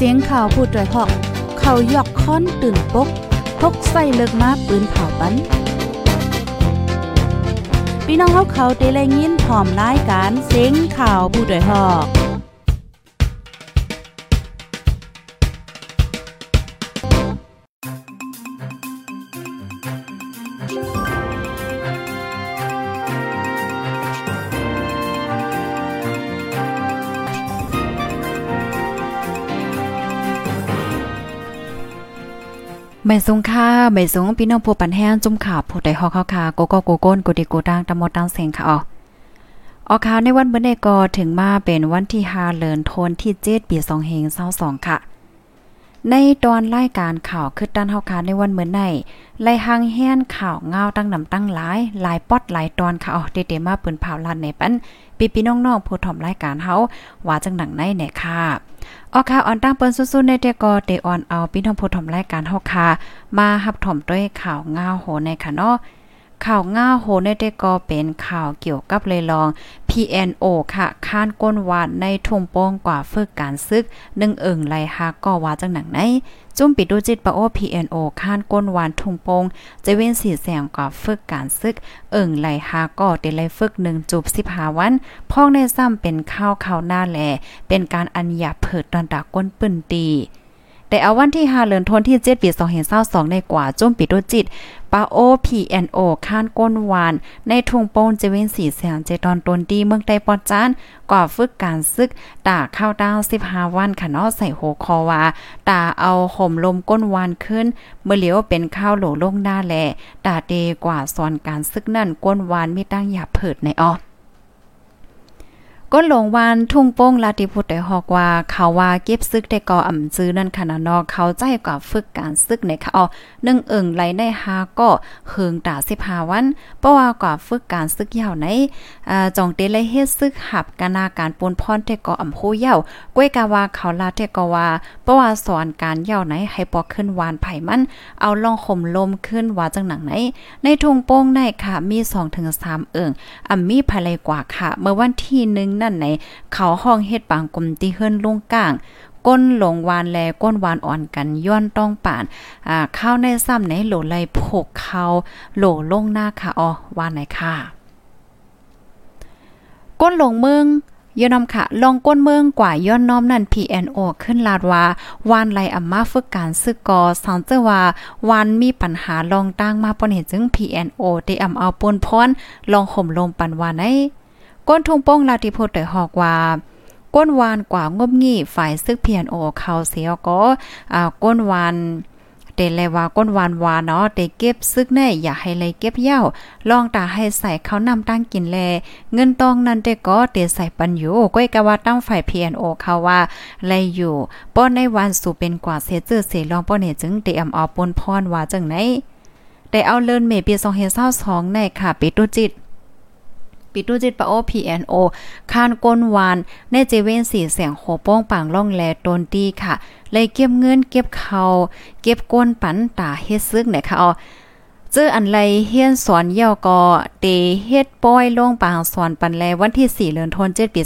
เสียงข่าวพูดด้วยหอก เขายอกค้อนตื่นปกพกใส่เลิกมาปืนเผาปันพี่น้องเขาเขาเตะแลยินพร้อมรายการเสียงข่าวผู้ด้วยหอก ไม่สูงค่าไม่สูงพี่น้องผู้ปันแห้งจุ่มข่าวผู้ใดฮอกค่ะโกโก้โกโก้นกูดีกูดังตะมดตังเสียงค่ะอ๋อออกข่าวในวันเมื่อใดก็ถึงมาเป็นวันที่5เดือนธันที่7ปี2เฮง22ค่ะ ในตอนรายการข่าวคือด้านเฮาคาในวันเหมือนในไล่หังแหนข่าวเงาตั้งนำตั้งหลายหลายปอดหลายตอนค่ะอ๋อเดๆมาปืนเผาลันในปันปีพี่น้องๆผู้ถ่อมรายการเฮาว่าจังหนังในแน่ค่ะออค่ะออนตั้งเปิ้นสู้ๆในเตกอเตออนเอาพี่น้องผู้ถ่อมรายการเฮาค่ะมารับถ่อมด้วยข่าวเงาโหในค่ะเนาะ ข่าวง่าโหในเตก็เป็นข่าวเกี่ยวกับเลยลอง PNO ค่ะค้านก้นวาดในทุ่งโป้งกว่าฝึกการซึกนึ่งเอิงไหลฮาก็ว่าจังหนังไหนจุ่มปิดดูจิตปะโอ PNO ค้านก้นวานทุ่งโป้งจะเว้นสีแสงกว่าฝึกการซึก เอิงไหลฮาก็เตไลฝึกหนึ่งจูบสิบหาวันพ้องในซ้ำเป็นข้าวข้าวหน้าแหลเป็นการอัญญาเผิดตอนตาก้นปืนตี แต่เอาวันที่5เดือนธันวาคมที่7ปี2022ในกว่าจุ่มปิดดจิตปาโอ PNO ข้านก้นวาน ในทุ่งโป้งเจเวนสีแสงเจตอนตนดีเมืองใต้ปอจานกว่าฝึกการซึกตาเข้าดาว15วันค่ะเนาะใส่โหคอว่าตาเอาห่มลมก้นวานขึ้น เมื่อเหลียวเป็นข้าวโหลลงหน้าแลตาเดกว่าสอนการซึกนั่นก้นวานมีตั้งหยาเผิดในออ ก้นหลงวานทุ่งโป้งลาติพุทธได้ฮอกว่าเขาว่าเก็บซึกได้ก่ออ่ำซื้อนั่นค่ะนะนอกเขาใจกว่าฝึกการซึกในค่ะอ๋อนึ่งเอิงไหลในฮาก็เฮืองตา15วันเพราะว่ากว่าฝึกการซึกยาวในอ่าจองเตเลยเฮ็ดซึกหับกานาการปนพรเทก่ออ่ำโคยาวก้วยกาว่าเขาลาเทก็ว่าเพราะว่าสอนการยาวไหนให้ปอขึ้นวานไผ่มัน เอาลองข่มลมขึ้นว่าจังหนังไหน ในทุ่งโป้งในค่ะมี2-3ถึงเอิงอ่ำมีภายไลกว่าค่ะ เมื่อวันที่1นั่นในเขาห้องเฮ็ดปางกลมตีเฮิรนลุงก้าง ก้นหลงวานแลก้นวานอ่อนกันย้อนต้องป่านอ่าข้าวในซ้ำในโหลไหลพกเขาโหลลงหน้าค่ะอ๋อวานไหนค่ะ ก้นหลงเมืองยอนำค่ะ ลองก้นเมืองกว่าย้อนน้อมนั่น PNO ขึ้นลาดว่าวานไหลอัมมาฝึกการซึกกอสังเจอว่าวานมีปัญหาลองตั้งมาปนเหตุจึง PNO ได้อำเอาปนพรลองห่มลมปันวานใน ก้นทุ่งโป้งลาติโพุทธได้หอกว่าก้นวานกว่างบงี้ฝ่ายซึกเพียนโอเขาเสียก็อ่าก้นวานเตเลว่าก้นวานวาเนาะเตเก็บซึกแน่อย่าให้เลยเก็บเย้าลองตาให้ใส่เขานำตั้งกินแล เงินตองนั้นเตก็เตใส่ปันอยู่ก้อยกะว่าตั้งฝ่าย PNO เขาว่าไลอยู่ป้อนในวันสู่เป็นกว่าเสจื้อเสลองป้อนเนจึงเตอำเอปนพรว่าจังไหนแต่เอาเลินเมปี2022ในค่ะปิตุจิต ปิตุจิตปะโอ PNO คานก้นวานในเจเวนสีเสียงโหป้งปังล่องแลตนตีค่ะ เลยเก็บเงินเก็บเขาเก็บก้นปันตาเฮ็ดซึกเนี่ยค่ะอ๋อเจออันไรเฮียนสอนเย่าก็เตเฮ็ดป้อยลงปางสอนปันแลวันที่ 4เดือนธันวาคมปี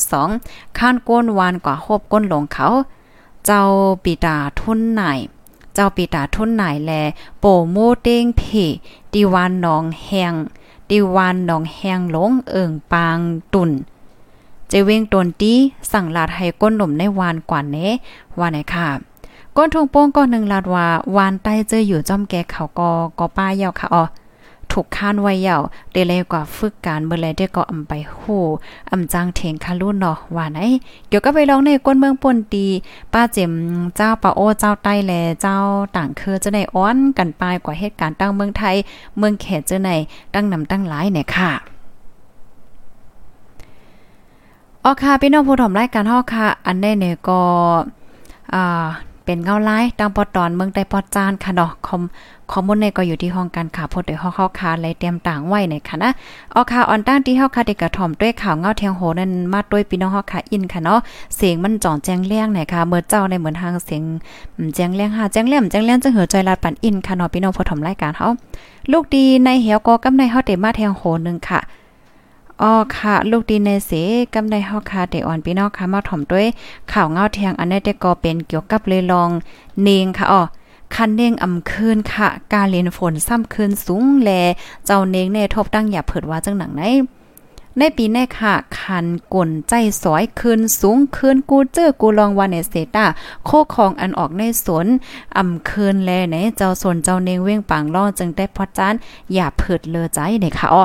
2022ข้านก้นวานกว่าโฮบก้นหลงเขา เจ้าปิตาทุนไหนเจ้าปิตาทุนไหนแล โปโมเต้งเพดีวานนองแหง ติวานหนองแหงหลงเอิงปางตุนเจเวงตนตีสั่งลาดให้ก้นหนุ่มในวานกว่าเนว่าไหนค่ะก้นทงโป้งก้อนหนึ่งลาดว่าวานใต้เจออยู่จอมแกเขาก็ก็ป้ายาวค่ะอ๋อ ถูกค้านไว้ยาวเดเลยกว่าฝึกการเมื่อไรได้ก็อำไปโหอำจังเทงคารุ่นเนาะว่าไหนเกี่ยวกับไปลองในก้นเมืองป่นตีป้าเจมเจ้าปาโอเจ้าใต้แลเจ้าต่างคือจะได้อ้อนกันปลายกว่าเหตุการณ์ตั้งเมืองไทย เมืองแขกจะในตั้งนำตั้งหลายเนี่ยค่ะออค่ะพี่น้องผู้ถมรายการเฮาค่ะ อันนี้เนี่ยก็อ่า เป็นเงาไล่ตังปอตอนเมืองใต้ปอจานค่ะเนาะคอมข้อมูลในก็อยู่ที่ห้องการข่าวพดโดยห้องข้าคาเลยเตรียมต่างไว้ในค่ะนะเอข่าวออนตั้งที่เฮาคาได้กกระถ่อมด้วยข่าวเงาเทียงโหนั่นมาด้วยพี่น้องเฮาคาอินค่ะเนาะเสียงมันจ่องแจ้งเลี้ยงไหนค่ะเมื่อเจ้าในเหมือนทางเสียงแจ้งเลี้ยงหาแจ้งเลี้ยมแจ้งเลี้ยงจะเหือใจลาดปันอินค่ะเนาะพี่น้องผู้ถมรายการเฮาลูกดีในเหี่ยวก็กำในเฮาได้มาเทียงโหนึงค่ะ อ๋อค่ะ ลูกดีในเสกำในเฮาค่ะเดอ่อนพี่น้องค่ะมาถ่อมด้วยข่าวเงาเทียงอันนี้ได้ก็เป็นเกี่ยวกับเลยลองเนงค่ะอ๋อคันเน่งอำคืนค่ะ กาเรียนฝนซ้ำคืนสูงแล เจ้าเนงในทบตั้งอย่าเผิดว่าจังหนังไหนในปีแน่ค่ะ คันก่นใจสอยคืนสูงคืนกูเจอกูลองวันเนเซตาโคของอันออกในสนอำคืนแลไหนเจ้าสนเจ้าเนงเว้งปางล่อจึงได้พอจานอย่าเผิดเลอใจเด้ค่ะอ้อ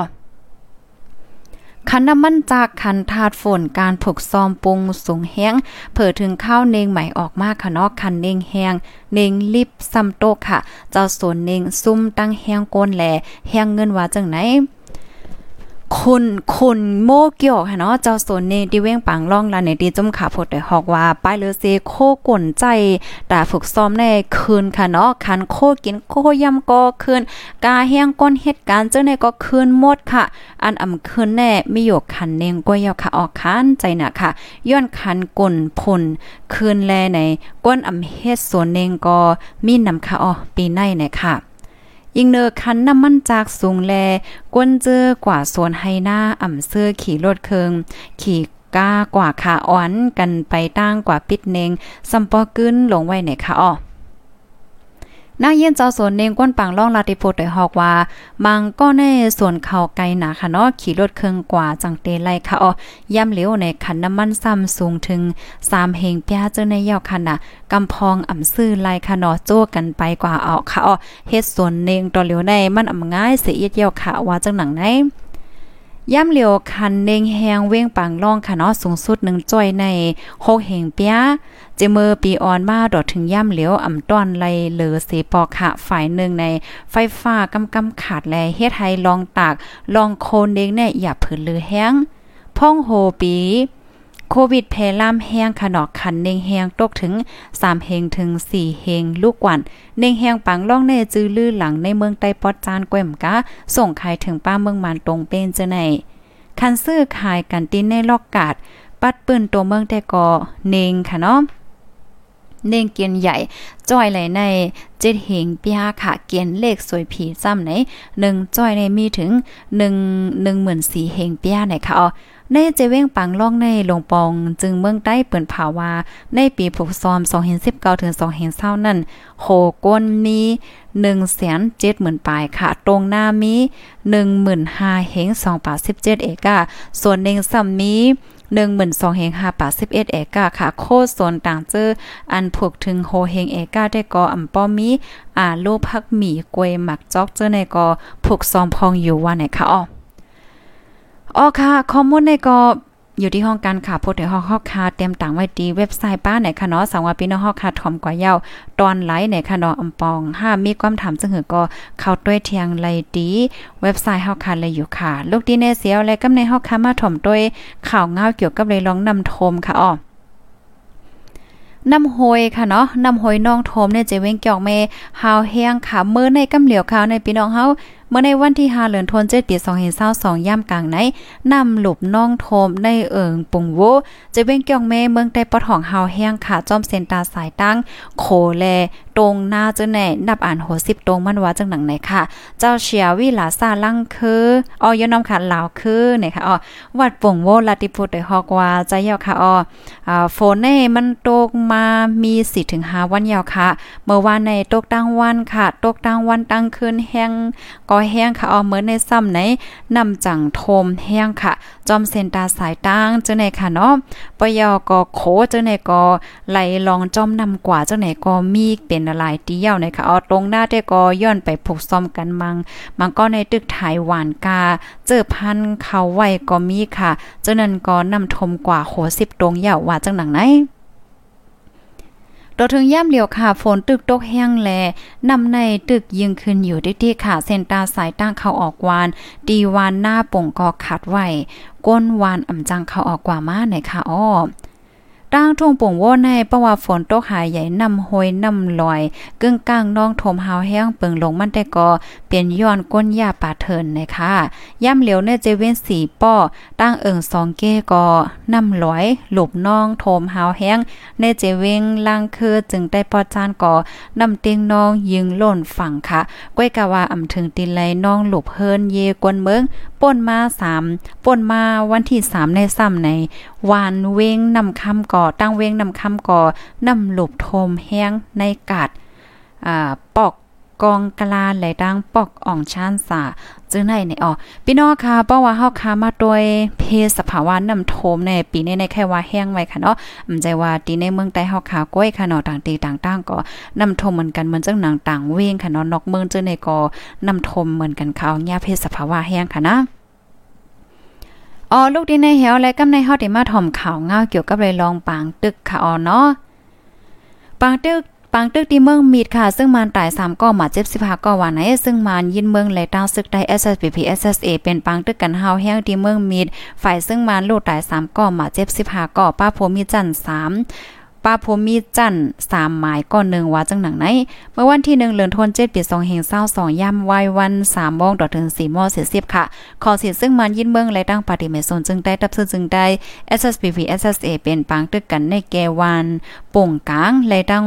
คันน้ำมันจากคันธาดฝนการผกซอมปรุงสูงแห้งเผอถึงข้าวเนงใหม่ออกมาค่ะเนาะคันเนงแห้งเนงลิบซ้ำโตค่ะ เจ้าสนเนงซุ่มตั้งแห้งก้นแหลแห้งเงินว่าจังไหน คุณคุณโมเกี่ยวค่ะเนาะเจ้าโซนเนดิเว้งปังล่องลาในดีจุ่มขาพดได้ฮอกว่าป้ายเลเซโคก่นใจแต่ฝึกซ้อมในคืนค่ะเนาะคันโคกินโคยำก็คืนกาแห้งก้นเหตุการณ์เจ้าในก็คืนหมดค่ะ อันอำคืนแน่มีอยู่คันเนงก้อยาวค่ะออกคันใจน่ะค่ะ ย้อนคันก่นพลคืนแลในก้นอำเฮ็ดสวนเนงก็มีนำค่ะอ๋อปีในเนี่ยค่ะ ยิงเนอคันน้ำมันจากสูงแล กวนเจอกว่าสวนไฮหน้าอ่ำเสื้อขี่รถเคิง ขี่ก้ากว่าขาอ่อนกันไปตั้งกว่าปิดเนงซัมปอกึ้นลงไว้ไหนคะอ้อ นางเย็นเจ้าสวนเนงก้นปังล่องลาติโพดได้ฮอกว่า มังก็ในส่วนเขาไกลหนาค่ะเนาะขี่รถเครื่องกว่าจังเตไลค่ะอ๋อย่ำเหลวในขันน้ำมันซ้ำสูงถึง3เฮงปยาเจ้าในยาวค่ะนะกำพองอ่ำซื่อไลค่ะเนาะโจ้กันไปกว่าเอาค่ะอ๋อเฮ็ดสวนเนงต่อเหลวในมันอ่ำง่ายเสียเอียดยาวค่ะว่าจังหนังไหน ย่ำเหลียวคันเนงแหงเว้งปังล่องค่ะเนาะสูงสุดหนึ่งจ้อยในหกแหงเปียเจเมอปีออนมาดอดถึงย่ำเหลียวอ่ำต้อนไลเหลือเสปอค่ะ ฝ่ายหนึ่งในไฟฟ้ากำกำขาดแลเฮ็ดให้ลองตากลองโคนเด้งเนี่ยอย่าผืนลือแห้งพ่องโฮปี โควิดแพร่ล่ามแห้งขนอกคันเน่งแห้งตกถึง3เฮงถึง4เฮงลูกกวันเน่งแห้งปังล่องในจือลื่อหลังในเมืองไต้ปอดจานก้มกะส่งขายถึงป้าเมืองมันตรงเป็นเจไหนคันซื้อขายกันตินในลอกกาด ปัดปืนตัวเมืองแต่ก็เน่งค่ะเนาะเน่งเกียนใหญ่จ้อยไหลในเจ็ดเหงปียค่ะเกียนเลขสวยผีซ้ำไหนหนึ่งจ้อยในมีถึงหนึ่งหนึ่งหมื่นสี่เหงปียไหนค่ะอ๋อ ในเจเว้งปังล่องในหลวงปองจึงเมืองใต้เปิ่นผาว่า ในปีผูกซอม2019ถึง2020นั้นโหก้นมี170,000ปลายค่ะ ตรงหน้ามี15,000เฮง287เอกาส่วนเน่งซ้ำมีหนึ่งหมื่นสองเฮงห้าปาสิบเอ็ดเอกาค่ะ โคโซนต่างเจออันผูกถึงโฮเฮงเอกาได้กออ่ำป้อมีอ่าลูพักหมีกวยหมักจอกเจอในกอผูกซอมพองอยู่ว่าไหนคะอ๋อ อ๋อค่ะข้อมูลในก็อยู่ที่ห้องการค่ะโพดห้องฮอกคาเตรียมต่างไว้ดีเว็บไซต์ป้าไหนคะเนาะสังวาพี่น้องฮอกคาถอมกว่าเย้าตอนไลฟ์ไหนคะเนาะอำปองห้ามีความถามจึงหือก็เข้าด้วยเทียงไลดีเว็บไซต์ฮอกคาเลยอยู่ค่ะ ลูกดีเนเสียวและกำในฮอกคามาถอมด้วยข่าวเงาเกี่ยวกับเลยลองนำโทมค่ะอ้อน้ำหอยค่ะเนาะน้ำหอยน้องโทมเนี่ยจะเว้งเกี่ยวเมฮาวแห้งค่ะเมื่อในกำเหลียวขาวในพี่น้องเฮาเมื่อในวันที่5เดือนธันวาคมปี2022ย่ำกลางไหนนำหลบน้องโทมในเอิงปุงโวจะเว้งเกี่ยวเมเมืองใต้ปอทองเฮาแห้งค่ะจอมเซนตาสายตั้งโคแลตรงหน้าเจ้าแน่นับอ่านโห10ตรงมันว่าจังหนังไหนค่ะ เจ้าเชียวิลาซาลังคืออ๋อยน้อมค่ะลาวคือเนี่ยค่ะอ๋อวัดปุงโวลาติพุทธได้ฮอกว่าใจยาวค่ะอ๋ออ่าฝนเน่มันตกมามี4ถึง5วันยาวค่ะ เมื่อวานในตกตั้งวันค่ะ ตกตั้งวันตั้งคืนแห้งก็แห้งค่ะเอาเหมือนในซ้ำไหนนำจังโทมแห้งค่ะ จอมเซนตาสายตั้งเจ้าไหนค่ะเนาะปยอก็โคเจ้าไหนก็ไหลลองจอมนำกว่าเจ้าไหนก็มีเป็นอะไรเดียวไหนะคะเอาตรงหน้าได้ก็ย้อนไปผูกซ้อมกันมัง มันก็ในตึกถ่ายหวานกา เจอพันเขาไว้ก็มีค่ะ เจ้านั้นก็นำทมกว่าโหสิบตรงยาวว่าจังหนังไหน ดถึงย่ำเหลียวค่ะฝนตึกตกแห้งแลนำในตึกยิงขึ้นอยู่ที่ค่ะเส้นตาสายตั้งเขาออกวานดีวานหน้าป่งกอขัดไว้ก้นวานอ่ำจังเขาออกกว่ามาไหนค่ะอ้อ ตั้งทุ่งป่งว่าในประว่าฝนตกหายใหญ่นำห้อยนำลอยกึ่งกลางน้องถมหาวแห้งเปิงลงมันแต่ก็เปลี่ยนย้อนก้นยาป่าเทินนะคะย่ำเหลียวในเจเว้นสีป้อตั้งเอิงสองเก้ก็นำลอยหลบน้องถมหาวแห้งในเจเวงล่างคือจึงได้ปอจานก่อนำเตียงน้องยิงหล่นฝั่งค่ะก้อยกะว่าอำถึงตินไลน้องหลบเฮินเยกวนเมืองป่นมาสามป่นมาวันที่สามในซ้ำในวานเวงนำคำก่อตั้งเวงนำคำก่อนำหลบโทมแห้งในกาดอ่าปอกกองกลาไหลดังปอกอ่องชานสาจึงไหนในอ๋อพี่น้องค่ะเพราะว่าเฮาคามาโดยเพศสภาวะน้ำโทมในปีนี้ในแค่ว่าแห้งไว้ค่ะเนาะอำใจว่าตีในเมืองใต้เฮาคาก้อยค่ะเนาะต่างตีต่างๆก็น้ำทมเหมือนกันเหมือนจังหนังต่างเวงค่ะเนาะนอกเมืองจึงในก็น้ำทมเหมือนกันเขาญาเพศสภาวะแห้งค่ะนะ อ๋อลูกดีในเหวและกำในเฮาได้มาถ่อมข่าวเงาเกี่ยวกับเลยลองปางตึกค่ะอ๋อเนาะปางตึกปางตึกที่เมืองมีดค่ะ ซึ่งมันตาย3ก็มาเจ็บ15ก็ว่าไหนซึ่งมันยินเมืองไหลตาซึกได้ SSPP SSA เป็นปางตึกกันเฮาแห้งที่เมืองมีดฝ่ายซึ่งมันลูกตาย3ก็มาเจ็บ15ก็ป้าโพมีจันทร์3 ป้าพมีจันสามหมายก้อนหนึ่งว่าจังหนังไหน เมื่อวันที่หนึ่งเลือนทนเจ็ดปีสองเฮงเศร้าสองย่ำวัยวันสามโมงต่อถึงสี่โมงเสียสิบค่ะ ขอสิซึ่งมันยินเมืองและตั้งปฏิเมโซนจึงได้ตับซื้อจึงได้ SSPP SSA เป็นปางตึกกันในแกวันป่งกลางและตั้ง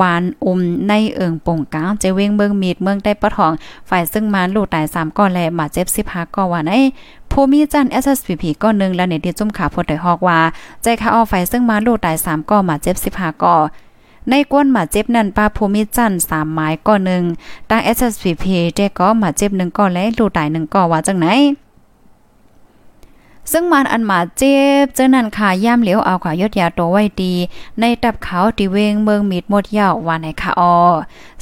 วานอุมในเอิงป่งกลางเจเวงเมืองมีดเมืองได้ปะทอง ฝ่ายซึ่งมันลูกตายสามก้อนและมาเจ็บสิบห้าก้อนว่าใน ผู้มีจัน SSPP ก็หนึ่งและเนติจุ่มขาพดได้ฮอกว่า ใจคาออไฟซึ่งมาลูตาย 3ก่อมาเจ็บ 15ก่อในก้นหมาเจ็บนั่นป้าภูมิจันสามไม้ก่อหนึ่งตั้ง SSPP เจก็หมาเจ็บหนึ่งก่อและลูตายหนึ่งก่อว่าจังไหน ซึ่งมันอันหมาเจ็บเจ้านั่นค่ะย่ามเหลียวเอาขายดยาตัวไว้ดี ในตับเขาตีเวงเมืองมีดหมดยาววานในค่ะออ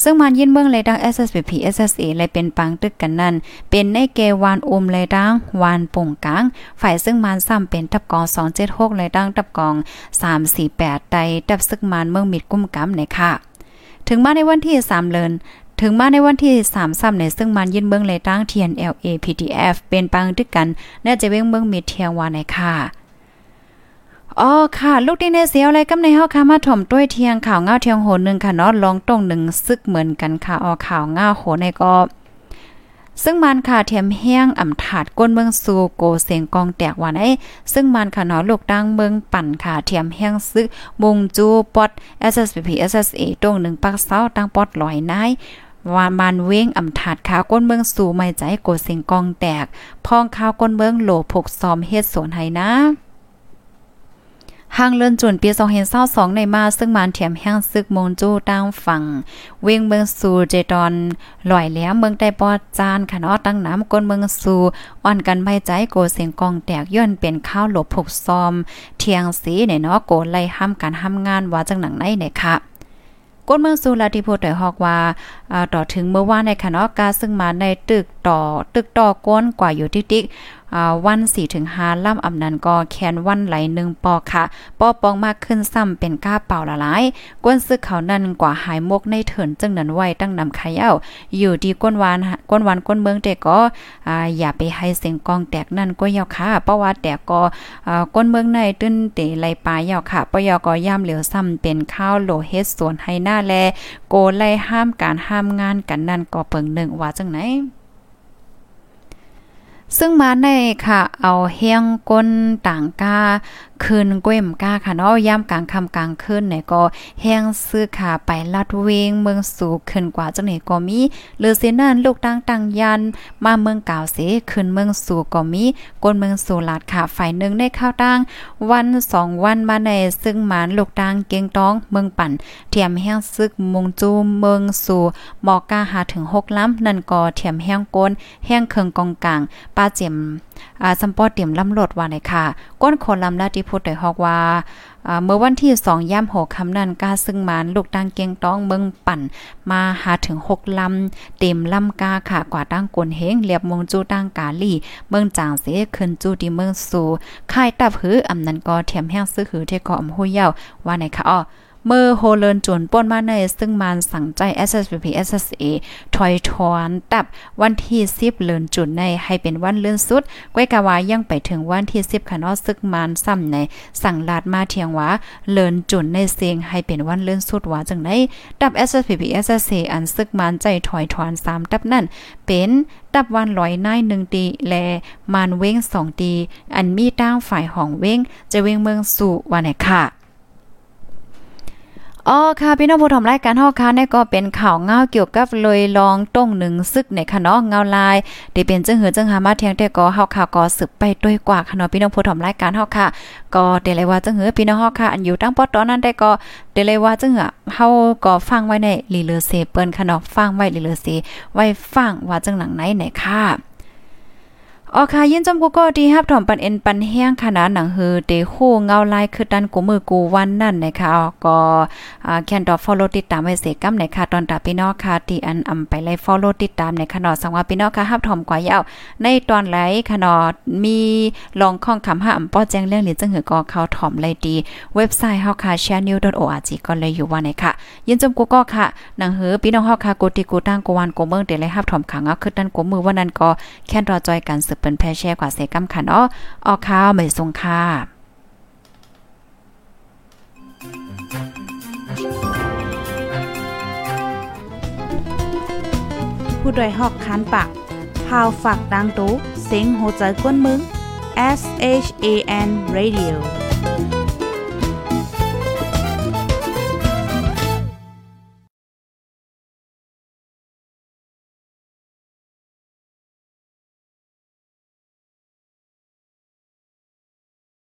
ซึ่งมันยินเมืองเลยดัง SSPP SSA เลยเป็นปังตึกกันนั่น เป็นในเกวานอุมเลยดังวานป่งกลาง ฝ่ายซึ่งมันซ้ำเป็นตับกอง 276เลยดังตับกอง 348ใดตับซึ่งมันเมืองมีดกุ้มกำในค่ะถึงมาในวันที่3เลิน ถึงมาในวันที่3ซ้ำในซึ่งมันยินเบื้องเลยตั้ง TNLA PTF เป็นปังด้วยกันน่าจะเว้งเบื้องมีเทียงวาในค่ะอ๋อค่ะ ลูกดีในเสียวอะไรกำในเฮาค่ะมาถ่อมต้วยเทียงข่าวเงาเทียงโหนึงค่ะเนาะลองตรงหนึ่งซึกเหมือนกันค่ะอ๋อข่าวเงาโหในก็ซึ่งมันค่ะเทียมแห้งอ่ำถาดก้นเมืองซูโกเสียงกองแตกวันไอ้ซึ่งมันค่ะเนาะลูกดังเมืองปั่นค่ะเทียมแห้งซึกมงจูปอด SSPP SSA ตรงหนึ่งปักเสาตั้งปอดลอยนาย ว่ามันเว้งอ่ำถาดขาก้นเมืองสู่ไม่ใจโกเสียงกองแตก พองข้าวก้นเมืองโหลผกซอมเฮ็ดสวนให้นะหางเลินจุนปี2022ในมาซึ่งมันเถียมแห้งซึกมงจู้ตั้งฝั่ง เวงเมืองสูเจดอนลอยแหลมเมืองใต้ปอดจานค่ะเนาะตั้งน้ำก้นเมืองสูอ่อนกันไม่ใจโกเสียงกองแตกย่นเป็นข้าวหลบผกซอม เทียงสีเนี่ยเนาะโกไล่ห้ามการห้ามงานว่าจังหนังไหนเนี่ยค่ะ ก้นเมืองสุราธิพูดได้ฮอกว่าต่อถึงเมื่อวานในคณะกาซึ่งมาในตึกต่อตึกต่อก้นกว่าอยู่ติ๊ก วัน4ถึง5ล่ำอำนันก็แคนวันไหลหนึ่งปอค่ะ ปอปองมากขึ้นซ้ำเป็นก้าเป่าละลาย ก้นซึกเขานั่นกว่าหายมกในเถินจึงนั้นไว้ตั้งนำขยาอยู่ดีก้นวานก้นวานก้นเมืองแต่ก็อย่าไปให้เสียงกองแตกนั่นก็ยาวค่ะเพราะว่าแตกก็ก้นเมืองในตื้นเตไหลปลายยาวค่ะปยก็ย่ำเหลียวซ้ำเป็นข้าวโลเฮ็ดสวนให้หน้าแล โกไล่ห้ามการห้ามงานกันนั่นก็เปิงหนึ่งว่าจังไหน ซึ่งมาในค่ะ เอาเฮียงก้นต่างกาคืนก้มก้าค่ะเนาะย่ำกลางคำกลางคืนเนี่ยก็แห้งซื้อขาไปลัดเวงเมืองสู่ขึ้นกว่าจังไหนก็มีหรือสินั่นลูกตั้งตังยัน มาเมืองก่าเสขึ้นเมืองสู่ก็มีก้นเมืองสู่ลาดค่ะฝ่ายหนึ่งได้ข้าวตั้งวันสองวันมาในซึ่งหมานลูกตังเกียงต้องเมืองปั่นเทียมแห้งซึกมงจูเมืองสู่หมอกาหาถึงหกล้ำนั่นก็เทียมแห้งก้นแห้งเคืองกองกลางป้าเจียม อ่าสัมปอเตรียมลำรถว่าในค่ะ ก้นคนลำละที่พูดได้ฮอกว่าเมื่อวันที่2ย่ำหกคำนั้นกาซึ่งมานลูกดังเกียงต้องเมืองปั่น มาหาถึง6ลำ เต็มลำกาค่ะกว่าตั้งกวนเฮงเรียบมงจูตั้งกาลี่ เมืองจางเสขึ้นจูที่เมืองสู่ค่ายตับหืออำนั้นก็เทียมแห้งซื้อหือเทกอำหู้เยาว่าในค่ะอ้อ เมื่อโฮเลินจวนป่นมาในซึ่งมันสั่งใจ SSPP SSA ถอยถอนตับวันที่10เลินจุนในให้เป็นวันเลื่อนสุดก้อยกาวายังไปถึงวันที่10ค่ะเนาะซึ่งมันซ้ำในสั่งลาดมาเทียงว่าเลินจุนในเสียงให้เป็นวันเลื่อนสุดว่าจังไดตับ SSPP SSA อันซึกมันใจถอยถอน3ตับนั่นเป็นตับวันลอยนายหนึ่งตีแลมานเว้งสองตีอันมีตั้งฝ่ายห้องเว้งจะเว้งเมืองสู่วันไหนค่ะ อ๋อค่ะพี่น้องผู้ชมรายการเฮาค่ะนี่ก็เป็นข่าวเงาเกี่ยวกับเลยลองต้งหนึ่งซึกในค่ะเนาะเงาลายได้เป็นจังหือจังหามาเทียงแต่ก็เฮาค่ะก็สืบไปด้วยกว่าค่ะเนาะพี่น้องผู้ชมรายการเฮาค่ะ ก็ได้เลยว่าจังหือพี่น้องเฮาค่ะอันอยู่ตั้งปอตอนนั้นได้ก็ได้เลยว่าจังหือเฮาก็ฟังไว้ในลีเลอเซเปิ้นค่ะเนาะฟังไว้ลีเลอเซไว้ฟังว่าจังหนังไหนไหนค่ะ ออค่ะยินจมกูก็ดีครับถ่อมปันเอ็นปันแห้งขนาดหนังฮือเตคู่เงาลายคือดันกูมือกูวันนั่นนะคะก็แคนดอฟอลโลติดตามไว้เสกัมในคะตอนตาพี่น้องค่ะที่อันอำไปไล่ฟอลโลติดตามในค่ะเนาะสังว่าพี่น้องค่ะรับถ่อมกว่ายาวในตอนไหลค่ะเนาะมีลองข้องคำห้าอำป้อแจ้งเรื่องหรือจังหือก็เขาถ่อมเลยดี เว็บไซต์เฮาค่ะ channel.org ก็เลยอยู่ว่าไหนค่ะ ยินจมกูก็ค่ะหนังหือพี่น้องเฮาค่ะกูติกูตั้งกูวันกูเมืองเดเลยรับถ่อมขังเอาคือดันกูมือว่านั้นก็แคนรอจอยกันสืบเป็นแพแช่กว่าเซกัมขันอ้อออกข้าวไม่ทรงค่าผู้ดยหอกคันปากพาวฝากดังตู้เซ็งโหใจกวนมึง S H A N Radio